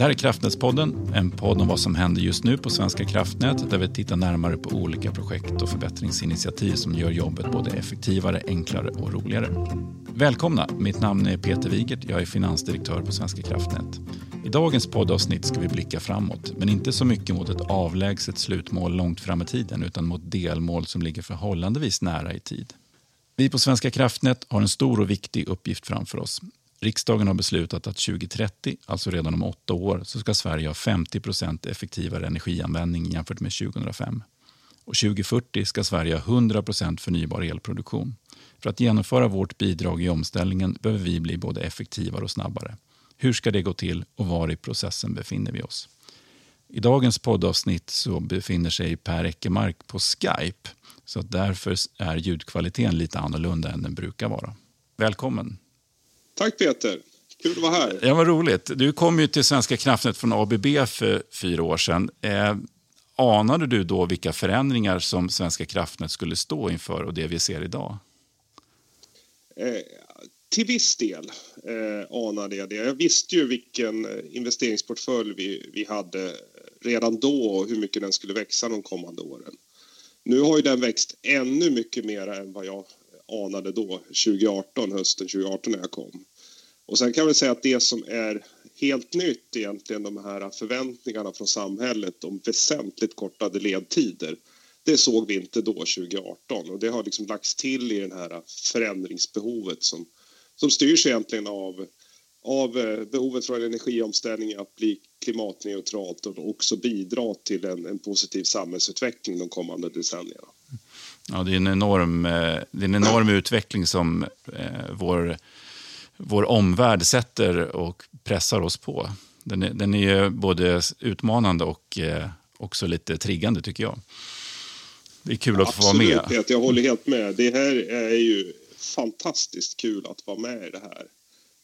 Det här är Kraftnätspodden, en podd om vad som händer just nu på Svenska kraftnät där vi tittar närmare på olika projekt och förbättringsinitiativ som gör jobbet både effektivare, enklare och roligare. Välkomna! Mitt namn är Peter Wigert, jag är finansdirektör på Svenska kraftnät. I dagens poddavsnitt ska vi blicka framåt, men inte så mycket mot ett avlägset slutmål långt fram i tiden utan mot delmål som ligger förhållandevis nära i tid. Vi på Svenska kraftnät har en stor och viktig uppgift framför oss. Riksdagen har beslutat att 2030, alltså redan om åtta år, så ska Sverige ha 50 procent effektivare energianvändning jämfört med 2005. Och 2040 ska Sverige ha 100 procent förnybar elproduktion. För att genomföra vårt bidrag i omställningen behöver vi bli både effektivare och snabbare. Hur ska det gå till och var i processen befinner vi oss? I dagens poddavsnitt så befinner sig Per Eckermark på Skype så därför är ljudkvaliteten lite annorlunda än den brukar vara. Välkommen! Tack Peter! Kul att vara här. Ja, vad roligt. Du kom ju till Svenska kraftnät från ABB för fyra år sedan. Eh, anade du då vilka förändringar som Svenska kraftnät skulle stå inför och det vi ser idag? Eh, till viss del eh, anade jag det. Jag visste ju vilken eh, investeringsportfölj vi, vi hade redan då och hur mycket den skulle växa de kommande åren. Nu har ju den växt ännu mycket mer än vad jag anade då, 2018, hösten 2018 när jag kom. Och sen kan vi säga att det som är helt nytt egentligen, de här förväntningarna från samhället om väsentligt kortade ledtider. Det såg vi inte då 2018 och det har liksom lagts till i det här förändringsbehovet som, som styrs egentligen av, av eh, behovet från energiomställningen att bli klimatneutralt och också bidra till en, en positiv samhällsutveckling de kommande decennierna. Ja, det är en enorm, eh, det är en enorm utveckling som eh, vår, vår omvärld sätter och pressar oss på. Den är, den är både utmanande och eh, också lite triggande, tycker jag. Det är kul att Absolut, få vara med. Absolut, jag håller helt med. Det här är ju fantastiskt kul att vara med i det här.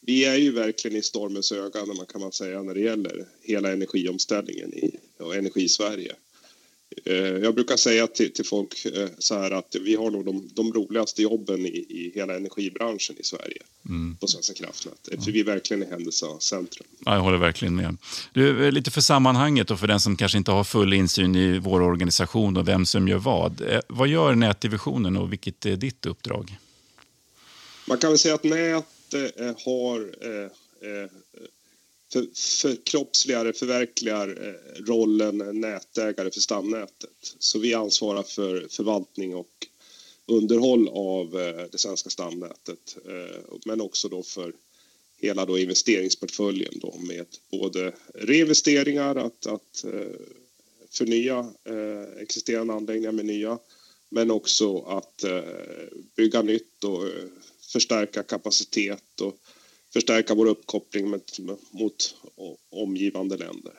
Vi är ju verkligen i stormens öga kan man säga när det gäller hela energiomställningen i och Energisverige. Eh, jag brukar säga till, till folk eh, så här att vi har nog de, de roligaste jobben i, i hela energibranschen i Sverige mm. på Svenska kraftnät. Eftersom vi verkligen är händelsecentrum. Ja, jag håller verkligen med. Du, eh, lite för sammanhanget och för den som kanske inte har full insyn i vår organisation och vem som gör vad. Vad gör nätdivisionen och vilket är ditt uppdrag? Man kan väl säga att nät har eh, eh, för, förkroppsligar, förverkligar eh, rollen nätägare för stamnätet. Så vi ansvarar för förvaltning och underhåll av eh, det svenska stamnätet eh, men också då för hela då investeringsportföljen då med både reinvesteringar, att, att förnya existerande anläggningar med nya men också att bygga nytt och förstärka kapacitet och förstärka vår uppkoppling med, mot omgivande länder.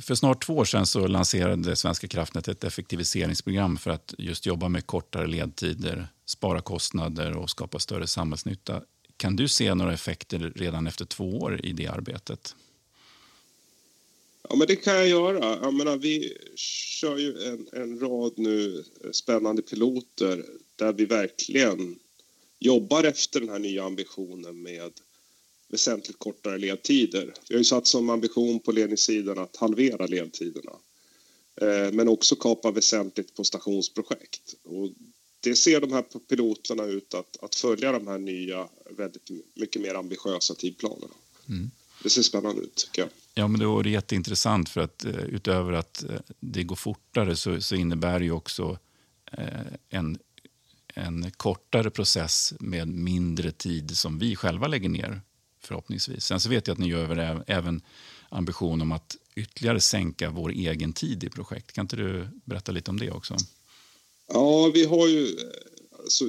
För snart två år sedan så lanserade Svenska kraftnät ett effektiviseringsprogram för att just jobba med kortare ledtider, spara kostnader och skapa större samhällsnytta. Kan du se några effekter redan efter två år i det arbetet? Ja, men det kan jag göra. Jag menar, vi kör ju en, en rad nu spännande piloter där vi verkligen jobbar efter den här nya ambitionen med väsentligt kortare ledtider. Vi har ju satt som ambition på ledningssidan att halvera ledtiderna eh, men också kapa väsentligt på stationsprojekt. Och det ser de här piloterna ut att, att följa de här nya, väldigt mycket mer ambitiösa tidplanerna. Mm. Det ser spännande ut, tycker jag. Ja, men det är jätteintressant för att eh, utöver att eh, det går fortare så, så innebär det ju också en en kortare process med mindre tid som vi själva lägger ner förhoppningsvis. Sen så vet jag att ni gör även ambition om att ytterligare sänka vår egen tid i projekt. Kan inte du berätta lite om det också? Ja, vi har ju alltså,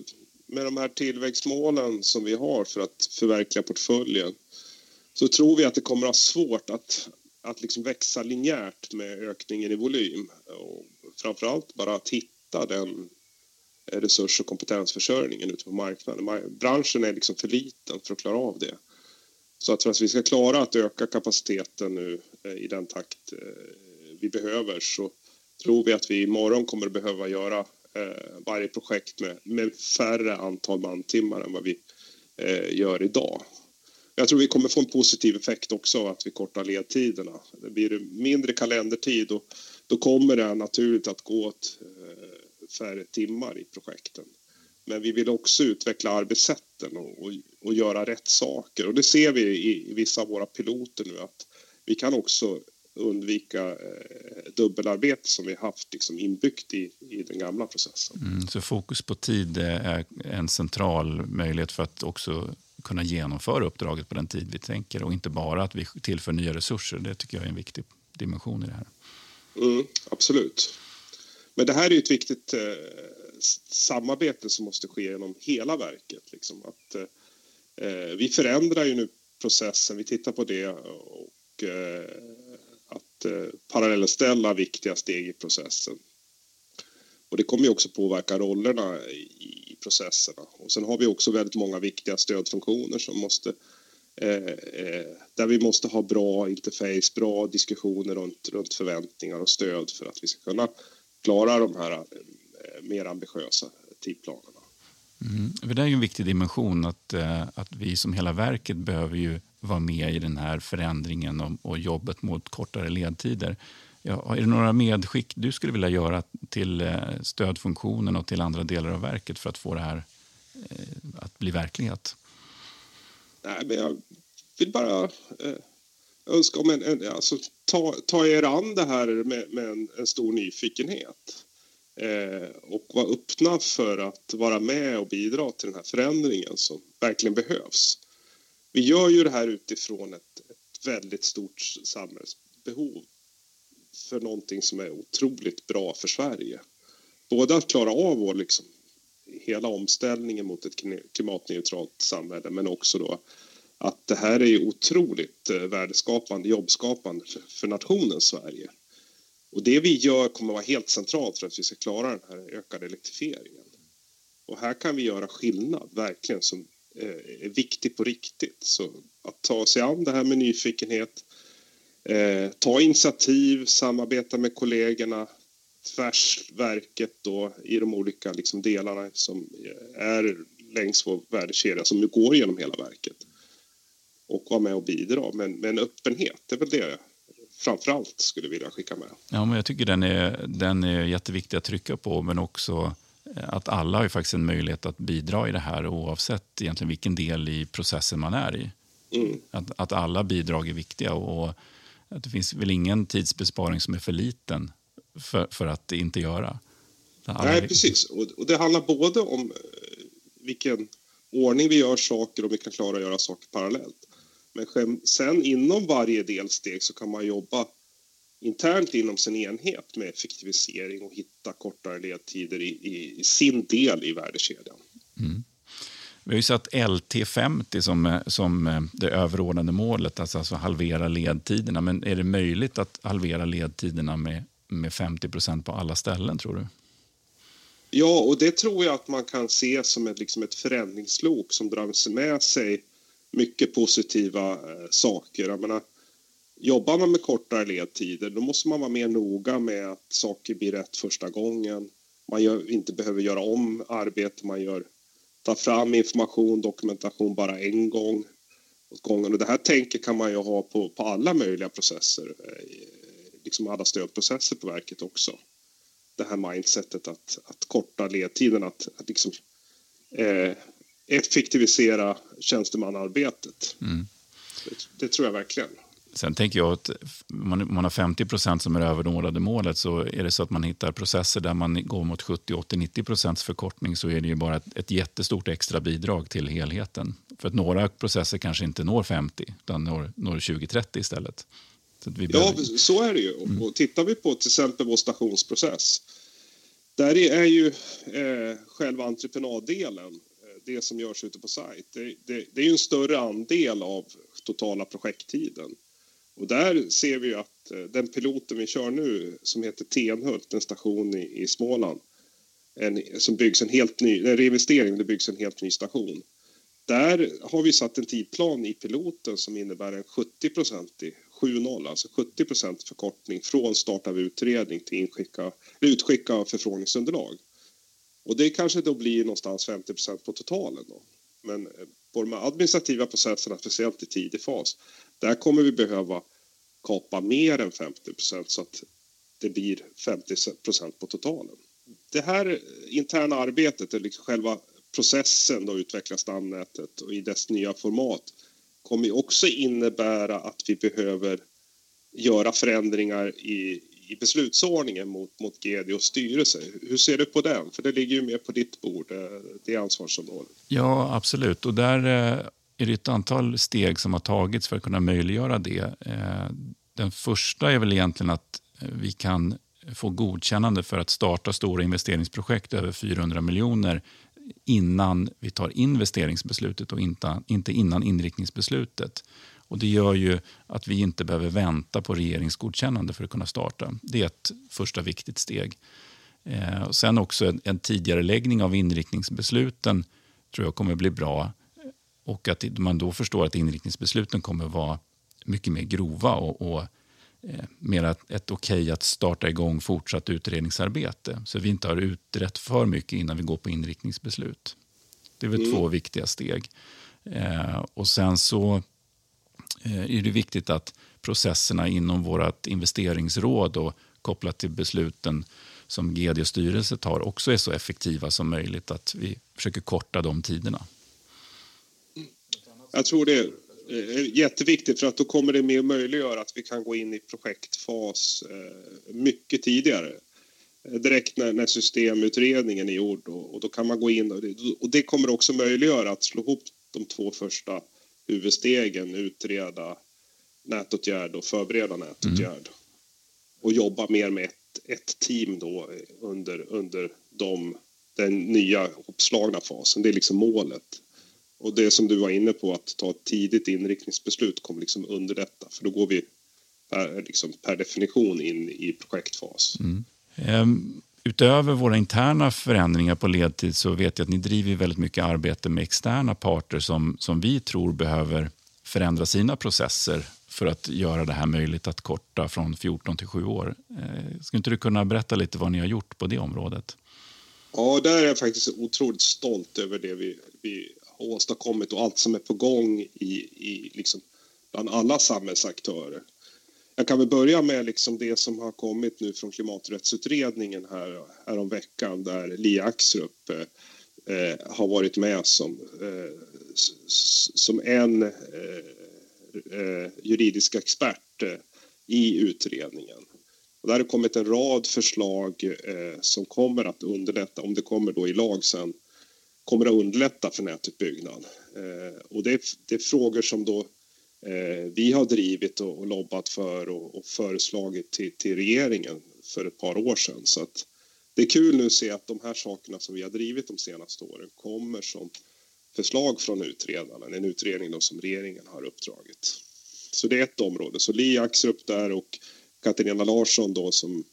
med de här tillväxtmålen som vi har för att förverkliga portföljen så tror vi att det kommer att ha svårt att, att liksom växa linjärt med ökningen i volym. Och framförallt bara att hitta den resurs och kompetensförsörjningen ute på marknaden. Branschen är liksom för liten för att klara av det. Så att för att vi ska klara att öka kapaciteten nu eh, i den takt eh, vi behöver så tror vi att vi imorgon kommer att behöva göra eh, varje projekt med, med färre antal mantimmar än vad vi gör idag. Jag tror vi kommer få en positiv effekt också av att vi kortar ledtiderna. Det blir mindre kalendertid och då kommer det naturligt att gå åt färre timmar i projekten. Men vi vill också utveckla arbetssätten och, och, och göra rätt saker. Och det ser vi i, i, vissa av våra piloter nu att vi kan också undvika eh, dubbelarbete som vi haft liksom inbyggt i, i den gamla processen. Mm, så fokus på tid är en central möjlighet för att också kunna genomföra uppdraget på den tid vi tänker och inte bara att vi tillför nya resurser. Det tycker jag är en viktig dimension i det här. Mm, absolut. Men det här är ju ett viktigt eh, samarbete som måste ske genom hela verket. Liksom. Att, eh, eh, vi förändrar ju nu processen, vi tittar på det och eh, att eh, parallellställa viktiga steg i processen. Och det kommer ju också påverka rollerna i processerna. Och sen har vi också väldigt många viktiga stödfunktioner som måste eh, eh, där vi måste ha bra interface, bra diskussioner runt, runt förväntningar och stöd för att vi ska kunna klara de här eh, mer ambitiösa tidplanerna. Mm. Det är ju en viktig dimension att, eh, att vi som hela verket behöver ju vara med i den här förändringen och, och jobbet mot kortare ledtider. Ja, är det några medskick du skulle vilja göra till eh, stödfunktionen och till andra delar av verket för att få det här att bli verklighet? Nej, men jag vill bara önska om en, en alltså, ta, ta er an det här med, med en, en stor nyfikenhet eh, och vara öppna för att vara med och bidra till den här förändringen som verkligen behövs. Vi gör ju det här utifrån ett, ett väldigt stort samhällsbehov för någonting som är otroligt bra för Sverige. Både att klara av vår liksom, hela omställningen mot ett klimatneutralt samhälle men också då att det här är otroligt eh, värdeskapande, jobbskapande för, nationen Sverige. Och det vi gör kommer att vara helt centralt för att vi ska klara den här ökade elektrifieringen. Och här kan vi göra skillnad, verkligen, som eh, är viktig på riktigt. Så att ta sig an det här med nyfikenhet, eh, ta initiativ, samarbeta med kollegorna, tvärsverket då i de olika liksom, delarna som eh, är längs vår värdekedja som går genom hela verket och vara med och bidra. Men, men öppenhet, det är väl det jag framför allt skulle vilja skicka med. Ja, men jag tycker den är, den är jätteviktig att trycka på, men också att alla har faktiskt en möjlighet att bidra i det här oavsett egentligen vilken del i processen man är i. Mm. Att, att alla bidrag är viktiga och att det finns väl ingen tidsbesparing som är för liten för, för att inte göra. Alla... Nej, precis. Och, och, det handlar både om eh, vilken ordning vi gör saker och om vi kan klara att göra saker parallellt. Men sen inom varje delsteg så kan man jobba internt inom sin enhet med effektivisering och hitta kortare ledtider i, i, i sin del i värdekedjan. Mm. Vi har ju satt LT50 som, som det överordnade målet, alltså, alltså halvera ledtiderna. Men är det möjligt att halvera ledtiderna med, med 50 procent på alla ställen, tror du? Ja, och det tror jag att man kan se som ett, liksom ett förändringslok som drar med sig mycket positiva eh, saker. Jag menar, jobbar man med kortare ledtider då måste man vara mer noga med att saker blir rätt första gången. Man gör, inte behöver göra om arbete man gör. Ta fram information, dokumentation bara en gång åt gången. Och det här tänket kan man ju ha på, på alla möjliga processer, eh, liksom alla stödprocesser på verket också. Det här mindsetet att, att korta ledtiden, att, att liksom, eh, effektivisera tjänstemannaarbetet. Mm. Det, det, tror jag verkligen. Sen tänker jag att man, man har 50 procent som är överordnade målet så är det så att man hittar processer där man går mot 70, 80, 90 procents förkortning så är det ju bara ett, ett jättestort extra bidrag till helheten. För att några processer kanske inte når 50 utan når, når 20-30 istället. Så ja, behöver... så är det ju. Mm. Och tittar vi på till exempel vår stationsprocess där är ju eh, själva entreprenaddelen det som görs ute på sajt. Det, det, det, är ju en större andel av totala projekttiden. Och där ser vi att eh, den piloten vi kör nu som heter Tenhult, en station i, i Småland, en, som byggs en helt ny, en reinvestering, det byggs en helt ny station. Där har vi satt en tidplan i piloten som innebär en 70 procentig 7-0, alltså 70% förkortning från start av utredning till inskicka, utskicka av förfrågningsunderlag. Och det kanske då blir någonstans 50% på totalen. Då. Men eh, på de administrativa processerna, speciellt i tidig fas, där kommer vi behöva kapa mer än 50 procent så att det blir 50 procent på totalen. Det här interna arbetet, eller liksom själva processen att utveckla stamnätet och i dess nya format kommer också innebära att vi behöver göra förändringar i, i beslutsordningen mot, mot GD och styrelse. Hur ser du på den? För det ligger ju mer på ditt bord, eh, det ansvarsområdet. Ja, absolut. Och där eh, är det ett antal steg som har tagits för att kunna möjliggöra det. Eh, den första är väl egentligen att vi kan få godkännande för att starta stora investeringsprojekt över 400 miljoner innan vi tar investeringsbeslutet och inte innan inriktningsbeslutet. Och Det gör ju att vi inte behöver vänta på regeringsgodkännande för att kunna starta. Det är ett första viktigt steg. Eh, och sen också en, en tidigareläggning av inriktningsbesluten tror jag kommer bli bra. Och att man då förstår att inriktningsbesluten kommer vara mycket mer grova och, och eh, mer ett, ett okej okay att starta igång fortsatt utredningsarbete. Så vi inte har utrett för mycket innan vi går på inriktningsbeslut. Det är väl mm. två viktiga steg. Eh, och sen så Eh, är det viktigt att processerna inom vårt investeringsråd och kopplat till besluten som GD och styrelse tar också är så effektiva som möjligt. Att vi försöker korta de tiderna. Jag tror det är eh, jätteviktigt för att då kommer det mer möjliggöra att vi kan gå in i projektfas eh, mycket tidigare. Direkt när, när systemutredningen är gjord och, och då kan man gå in och det, och det kommer också möjliggöra att slå ihop de två första huvudstegen utreda nätåtgärd och förbereda nätåtgärd. Mm. Och jobba mer med ett, ett team då under, under de, den nya uppslagna fasen. Det är liksom målet. Och det som du var inne på, att ta ett tidigt inriktningsbeslut kommer liksom underlätta. För då går vi per, liksom per definition in i projektfas. Mm. Um, utöver våra interna förändringar på ledtid så vet jag att ni driver väldigt mycket arbete med externa parter som, som vi tror behöver förändra sina processer för att göra det här möjligt att korta från 14 till 7 år. Eh, skulle inte du kunna berätta lite vad ni har gjort på det området? Ja, där är jag faktiskt otroligt stolt över det vi, vi har åstadkommit och allt som är på gång i, i liksom bland alla samhällsaktörer. Jag kan väl börja med liksom det som har kommit nu från klimaträttsutredningen här, här om veckan där Li Axrup eh, eh, har varit med som, eh, som en eh, eh, juridisk expert eh, i utredningen. Och där har kommit en rad förslag eh, som kommer att underlätta, om det kommer då i lag sen, kommer att underlätta för nätutbyggnad. och det är, det är frågor som då Eh, Eh, vi har drivit och, lobbat för och, föreslagit till, till, regeringen för ett par år sedan. Så att det är kul nu att se att de här sakerna som vi har drivit de senaste åren kommer som förslag från utredarna, en utredning då som regeringen har uppdragit. Så det är ett område. Så Li Axrup där och Katarina Larsson då som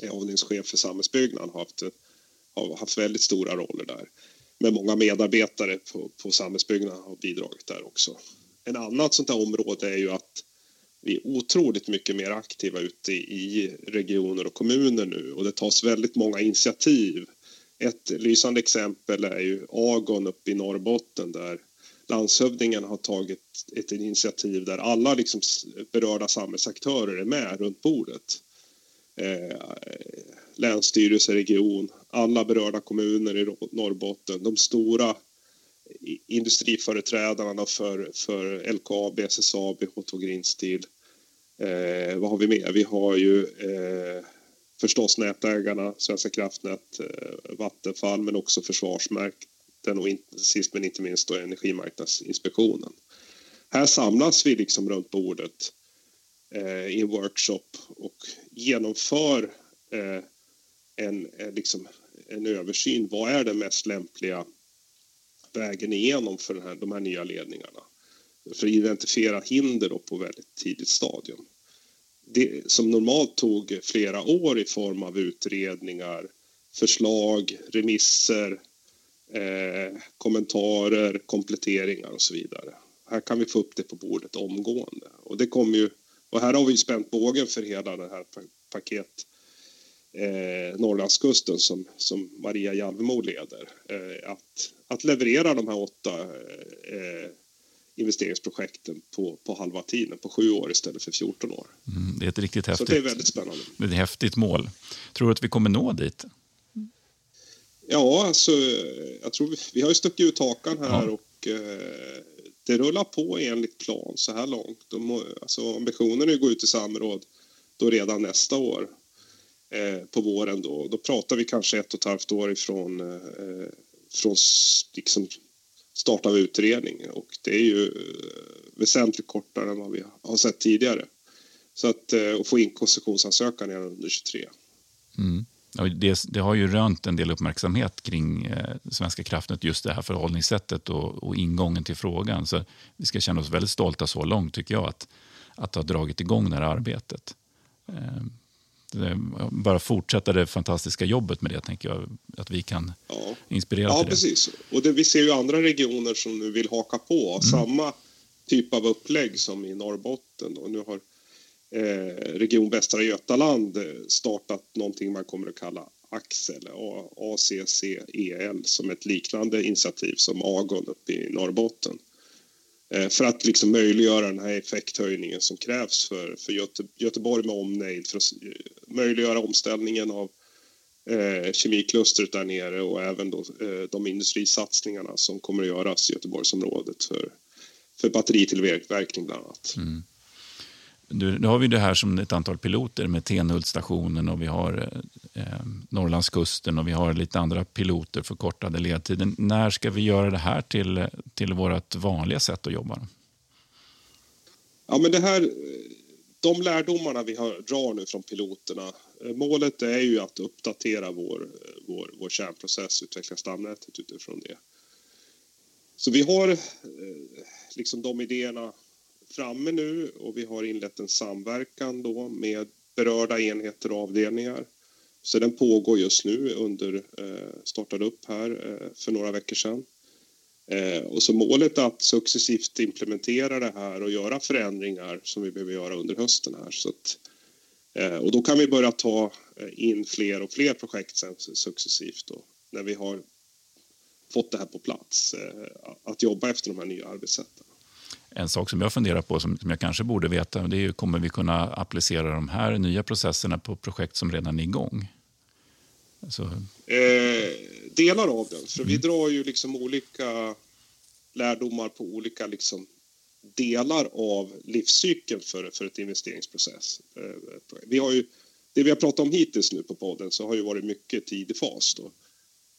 är avdelningschef för samhällsbyggnad har haft, har haft väldigt stora roller där. Men många medarbetare på, på samhällsbyggnad har bidragit där också en annat sånt här område är ju att vi är otroligt mycket mer aktiva ute i regioner och kommuner nu och det tas väldigt många initiativ. Ett lysande exempel är ju Agon uppe i Norrbotten där landshövdingen har tagit ett initiativ där alla liksom berörda samhällsaktörer är med runt bordet. Eh, länsstyrelse, region, alla berörda kommuner i Norrbotten, de stora industriföreträdarna för, för LKAB, SSAB, H2 Green Steel. Eh, vad har vi mer? Vi har ju eh, förstås nätägarna, Svenska kraftnät, eh, Vattenfall men också Försvarsmakten och in, sist men inte minst då Energimarknadsinspektionen. Här samlas vi liksom runt bordet eh, i en workshop och genomför eh, en, eh, liksom, en översyn. Vad är det mest lämpliga vägen igenom för den här, de här nya ledningarna. För att identifiera hinder på väldigt tidigt stadium. Det som normalt tog flera år i form av utredningar, förslag, remisser, eh, kommentarer, kompletteringar och så vidare. Här kan vi få upp det på bordet omgående. Och, det kommer ju, och här har vi spänt bågen för hela det här paket eh, Norrlandskusten som, som Maria Jalvemo leder. Eh, att, att leverera de här åtta eh, investeringsprojekten på, på halva tiden, på sju år istället för 14 år. Mm, det är ett riktigt häftigt, Så det är väldigt spännande. Det är ett häftigt mål. Tror du att vi kommer nå dit? Ja, alltså, jag tror vi, vi har ju stuckit ut hakan här ja. och eh, det rullar på enligt plan så här långt. De, alltså, ambitionen är att gå ut i samråd då redan nästa år Eh, på våren. Då. då pratar vi kanske ett och ett halvt år ifrån eh, från liksom, start av utredning och det är ju eh, väsentligt kortare än vad vi har sett tidigare. Så att eh, och få in koncessionsansökan redan under 23. Mm. Det, det, har ju rönt en del uppmärksamhet kring eh, Svenska kraftnät, just det här förhållningssättet och, och, ingången till frågan. Så vi ska känna oss väldigt stolta så långt, tycker jag, att, att ha dragit igång det här arbetet. Eh, bara fortsätta det fantastiska jobbet med det, tänker jag, att vi kan ja. inspirera ja, till det. precis. Och det, vi ser ju andra regioner som nu vill haka på mm. samma typ av upplägg som i Norrbotten. Och nu har eh, Region Västra Götaland eh, startat någonting man kommer att kalla Axel, ACCEL, som ett liknande initiativ som Agon uppe i Norrbotten. Eh, för att liksom möjliggöra den här effekthöjningen som krävs för, för Göte, Göteborg med omnejd för att eh, möjliggöra omställningen av eh, kemiklustret där nere och även då, eh, de industrisatsningarna som kommer att göras i Göteborgsområdet för, för batteritillverkning bland annat. Mm. Nu, nu har vi det här som ett antal piloter med Tenhultstationen och vi har eh, eh Norrlandskusten och vi har lite andra piloter för kortade ledtider. När ska vi göra det här till, till vårt vanliga sätt att jobba? Ja, men det här, de lärdomarna vi har, drar nu från piloterna. Eh, målet är ju att uppdatera vår, vår, vår kärnprocess, utveckla stamnätet utifrån det. Så vi har eh, liksom de idéerna framme nu och vi har inlett en samverkan då med berörda enheter och avdelningar. Så den pågår just nu under, eh, startade upp här eh, för några veckor sedan. Eh, och så målet är att successivt implementera det här och göra förändringar som vi behöver göra under hösten här. Så att, och då kan vi börja ta in fler och fler projekt sen successivt då, när vi har fått det här på plats. Att jobba efter de här nya arbetssätten. En sak som jag funderar på, som, som jag kanske borde veta, det är kommer vi kunna applicera de här nya processerna på projekt som redan är igång? Alltså... Eh, delar av den, för mm. vi drar ju liksom olika lärdomar på olika liksom delar av livscykeln för, för ett investeringsprocess. Eh, vi har ju, det vi har pratat om hittills nu på podden så har ju varit mycket tidig fas. Då.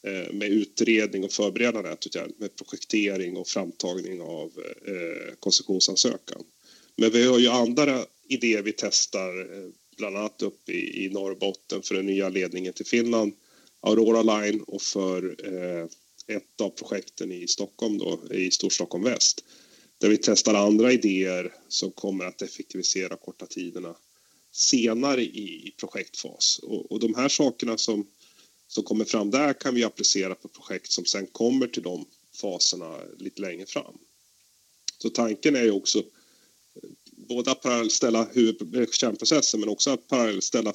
Eh, med utredning och förberedande åtgärder med projektering och framtagning av eh, koncessionsansökan. Men vi har ju andra idéer vi testar, eh, bland annat uppe i, i Norrbotten för den nya ledningen till Finland, Aurora Line och för eh, ett av projekten i Stockholm då, i Storstockholm Väst. Där vi testar andra idéer som kommer att effektivisera korta tiderna senare i, i projektfas. Och, och de här sakerna som som kommer fram där kan vi applicera på projekt som sen kommer till de faserna lite längre fram. Så tanken är ju också eh, både att parallellställa kärnprocessen men också att parallellställa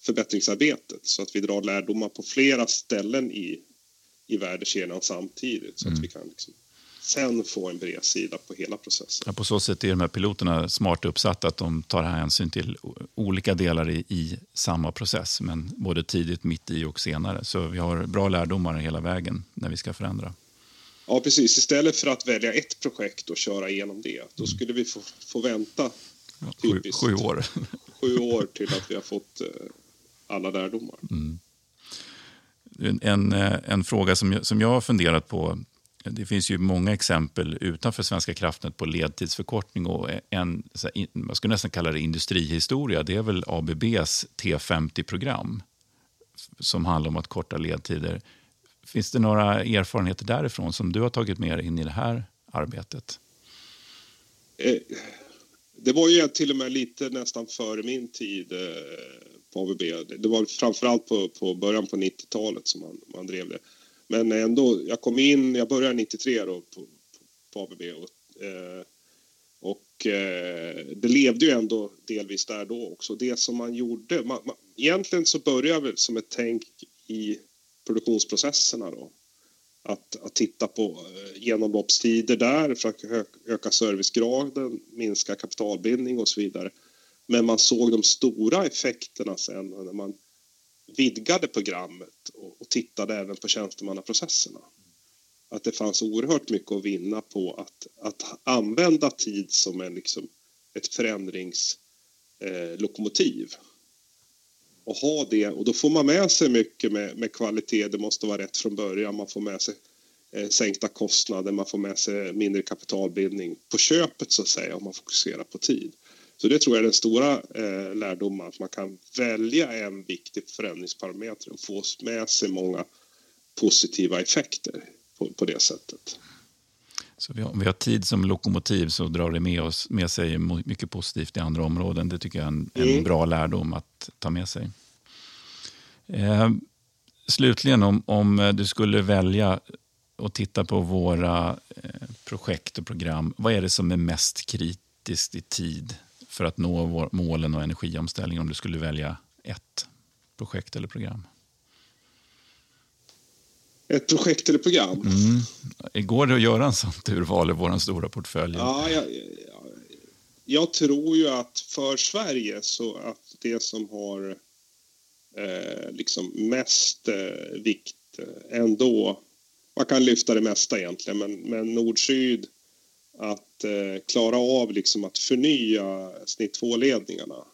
förbättringsarbetet så att vi drar lärdomar på flera ställen i, i värdekedjan samtidigt så mm. att vi kan liksom sen få en bredsida på hela processen. Ja, på så sätt är de här piloterna smart uppsatta att de tar hänsyn till olika delar i, i, samma process, men både tidigt, mitt i och senare. Så vi har bra lärdomar hela vägen när vi ska förändra. Ja, precis. Istället för att välja ett projekt och köra igenom det, då skulle vi få, få vänta ja, sju, sju, år. sju år till att vi har fått eh, alla lärdomar. Mm. En, en, en fråga som jag, som jag har funderat på det finns ju många exempel utanför Svenska kraftnät på ledtidsförkortning och en, man skulle nästan kalla det industrihistoria, det är väl ABBs T50-program som handlar om att korta ledtider. Finns det några erfarenheter därifrån som du har tagit med dig in i det här arbetet? Eh, det var ju till och med lite nästan före min tid eh, på ABB. Det var framförallt på, på början på 90-talet som man, man drev det. Men ändå, jag kom in, jag började 93 då på, på ABB och, eh, Och eh, det levde ju ändå delvis där då också. Det som man gjorde, man, man, egentligen så började jag som ett tänk i produktionsprocesserna då. Att, att titta på eh, genomloppstider där för att öka servicegraden, minska kapitalbindning och så vidare. Men man såg de stora effekterna sen när man vidgade programmet och, och tittade även på tjänstemannaprocesserna. Att det fanns oerhört mycket att vinna på att, att använda tid som en, liksom, ett förändringslokomotiv. Eh, och ha det, och då får man med sig mycket med, med kvalitet, det måste vara rätt från början, man får med sig eh, sänkta kostnader, man får med sig mindre kapitalbildning på köpet så att säga om man fokuserar på tid. Så det tror jag är den stora eh, lärdomen, att man kan välja en viktig förändringsparameter och få med sig många positiva effekter på, på det sättet. Så vi har, vi har tid som lokomotiv så drar det med, oss, med sig mycket positivt i andra områden. Det tycker jag är en, mm. en bra lärdom att ta med sig. Eh, slutligen, om, om du skulle välja att titta på våra eh, projekt och program, vad är det som är mest kritiskt i tid för att nå målen och energiomställningen om du skulle välja ett projekt eller program? Ett projekt eller program? Mm. Går det att göra en sånt urval i vår stora portfölj? Ja, jag, jag, jag, tror ju att för Sverige så att det som har eh, liksom mest eh, vikt eh, ändå, man kan lyfta det mesta egentligen, men, men nord-syd att eh, klara av liksom att förnya snitt 2-ledningarna.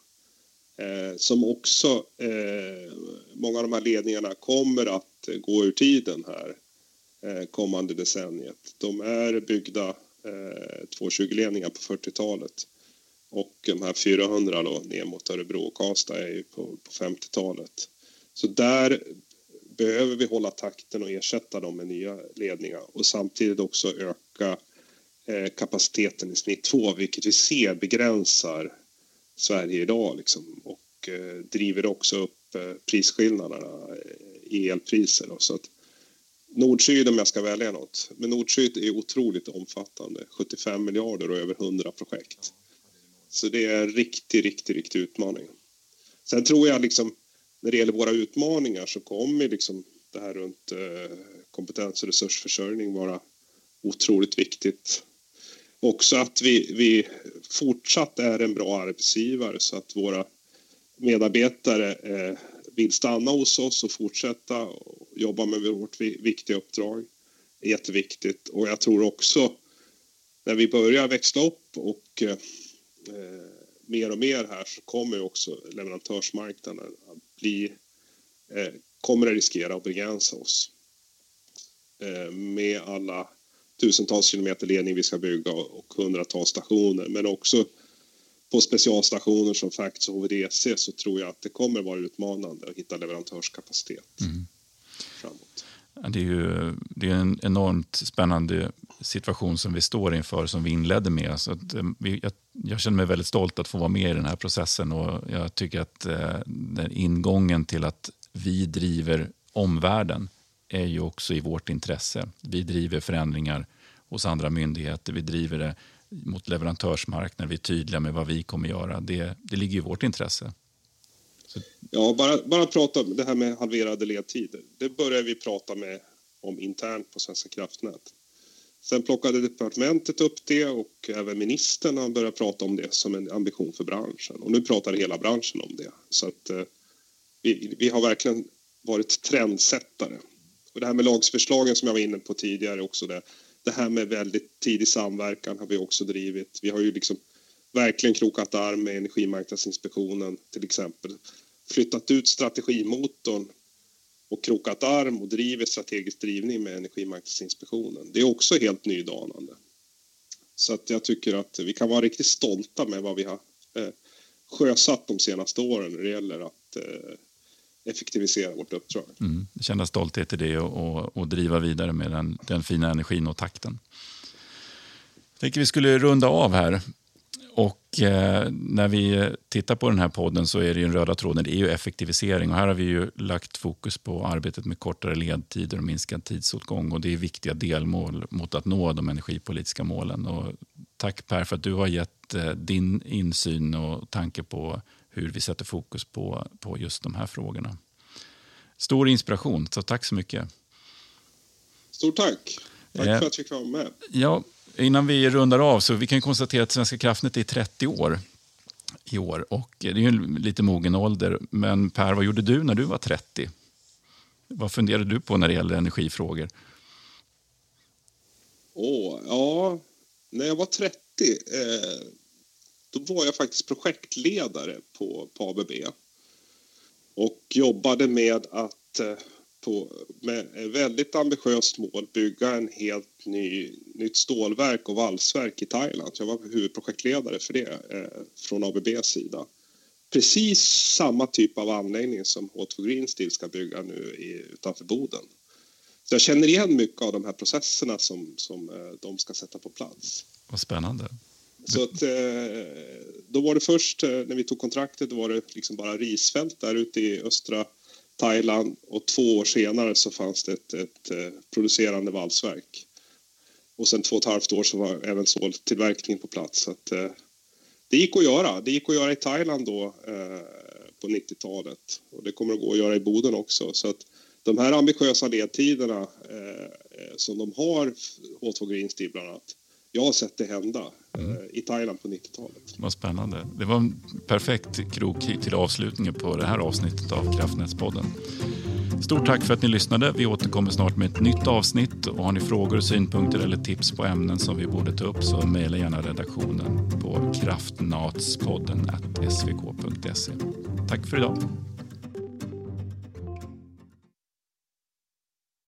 Eh, som också, eh, många av de här ledningarna kommer att gå ur tiden här eh, kommande decenniet. De är byggda eh, 220-ledningar på 40-talet och de här 400 då, ner mot Örebro och Karlstad är ju på, på 50-talet. Så där behöver vi hålla takten och ersätta dem med nya ledningar och samtidigt också öka Eh, kapaciteten i snitt 2, vilket vi ser begränsar Sverige idag liksom, och eh, driver också upp eh, prisskillnaderna eh, i elpriser. Då, så att Nord-Syd om jag ska välja något, men Nord-Syd är otroligt omfattande, 75 miljarder och över 100 projekt. Så det är en riktig, riktig, riktig utmaning. Sen tror jag liksom när det gäller våra utmaningar så kommer liksom det här runt eh, kompetens och resursförsörjning vara otroligt viktigt också att vi, vi fortsatt är en bra arbetsgivare så att våra medarbetare eh, vill stanna hos oss och fortsätta jobba med vårt viktiga uppdrag. Det är jätteviktigt och jag tror också när vi börjar växla upp och eh, eh mer och mer här så kommer också leverantörsmarknaden att bli, eh, kommer att riskera att begränsa oss eh, med alla tusentals kilometer ledning vi ska bygga och hundratals stationer. Men också på specialstationer som Facts och HVDC så tror jag att det kommer vara utmanande att hitta leverantörskapacitet mm. framåt. det är ju det är en enormt spännande situation som vi står inför, som vi inledde med. Så eh, vi, jag, jag, känner mig väldigt stolt att få vara med i den här processen och jag tycker att eh, den ingången till att vi driver omvärlden är ju också i vårt intresse. Vi driver förändringar hos andra myndigheter, vi driver det mot leverantörsmarknaden. vi är tydliga med vad vi kommer göra. Det, det ligger i vårt intresse. Så. Ja, bara, bara prata om det här med halverade ledtider. Det börjar vi prata med om internt på Svenska kraftnät. Sen plockade departementet upp det och även ministern har börjat prata om det som en ambition för branschen. Och nu pratar hela branschen om det. Så att eh, vi, vi har verkligen varit trendsättare. Och det här med lagsförslagen som jag var inne på tidigare också. Det, det här med väldigt tidig samverkan har vi också drivit. Vi har ju liksom verkligen krokat arm med Energimarknadsinspektionen till exempel. Flyttat ut strategimotorn och krokat arm och driver strategisk drivning med Energimarknadsinspektionen. Det är också helt nydanande. Så att jag tycker att vi kan vara riktigt stolta med vad vi har eh, sjösatt de senaste åren när det gäller att eh, effektivisera vårt uppdrag. Mm, känna stolthet i det och, och, och driva vidare med den, den, fina energin och takten. Jag tänker vi skulle runda av här. Och eh, när vi tittar på den här podden så är det den röda tråden det är ju effektivisering. Och här har vi ju lagt fokus på arbetet med kortare ledtider och minskad tidsåtgång. Och det är viktiga delmål mot att nå de energipolitiska målen. Och Tack Per för att du har gett eh, din insyn och tanke på hur vi sätter fokus på, på just de här frågorna. Stor inspiration, så tack så mycket. Stort tack. Tack eh, för att jag fick vara med. Ja, innan vi rundar av så vi kan konstatera att Svenska kraftnät är 30 år i år. Och det är ju en lite mogen ålder. Men Per, vad gjorde du när du var 30? Vad funderade du på när det gäller energifrågor? Åh, oh, ja, när jag var 30 eh, då var jag faktiskt projektledare på, på ABB och jobbade med att eh, på, med ett väldigt ambitiöst mål bygga en helt ny, nytt stålverk och valsverk i Thailand. Jag var huvudprojektledare för det eh, från ABBs sida. Precis samma typ av anläggning som H2 Green Steel ska bygga nu i, utanför Boden. Så jag känner igen mycket av de här processerna som, som eh, de ska sätta på plats. Vad spännande. Så att, eh, då var det först eh, när vi tog kontraktet, då var det liksom bara risfält där ute i östra Thailand och två år senare så fanns det ett, ett eh, producerande valsverk. Och sen två och ett halvt år så var även ståltillverkningen på plats. Så att, det gick att göra. Det gick att göra i Thailand då på 90-talet och det kommer att gå att göra i Boden också. Så att de här ambitiösa ledtiderna eh, som de har, H2 Green Steel bland annat, jag har sett det hända mm. i Thailand på 90-talet. Vad spännande. Det var en perfekt krok till avslutningen på det här avsnittet av Kraftnätspodden. Stort tack för att ni lyssnade. Vi återkommer snart med ett nytt avsnitt. Och har ni frågor, synpunkter eller tips på ämnen som vi borde ta upp så mejla gärna redaktionen på kraftnatspodden svk.se. Tack för idag.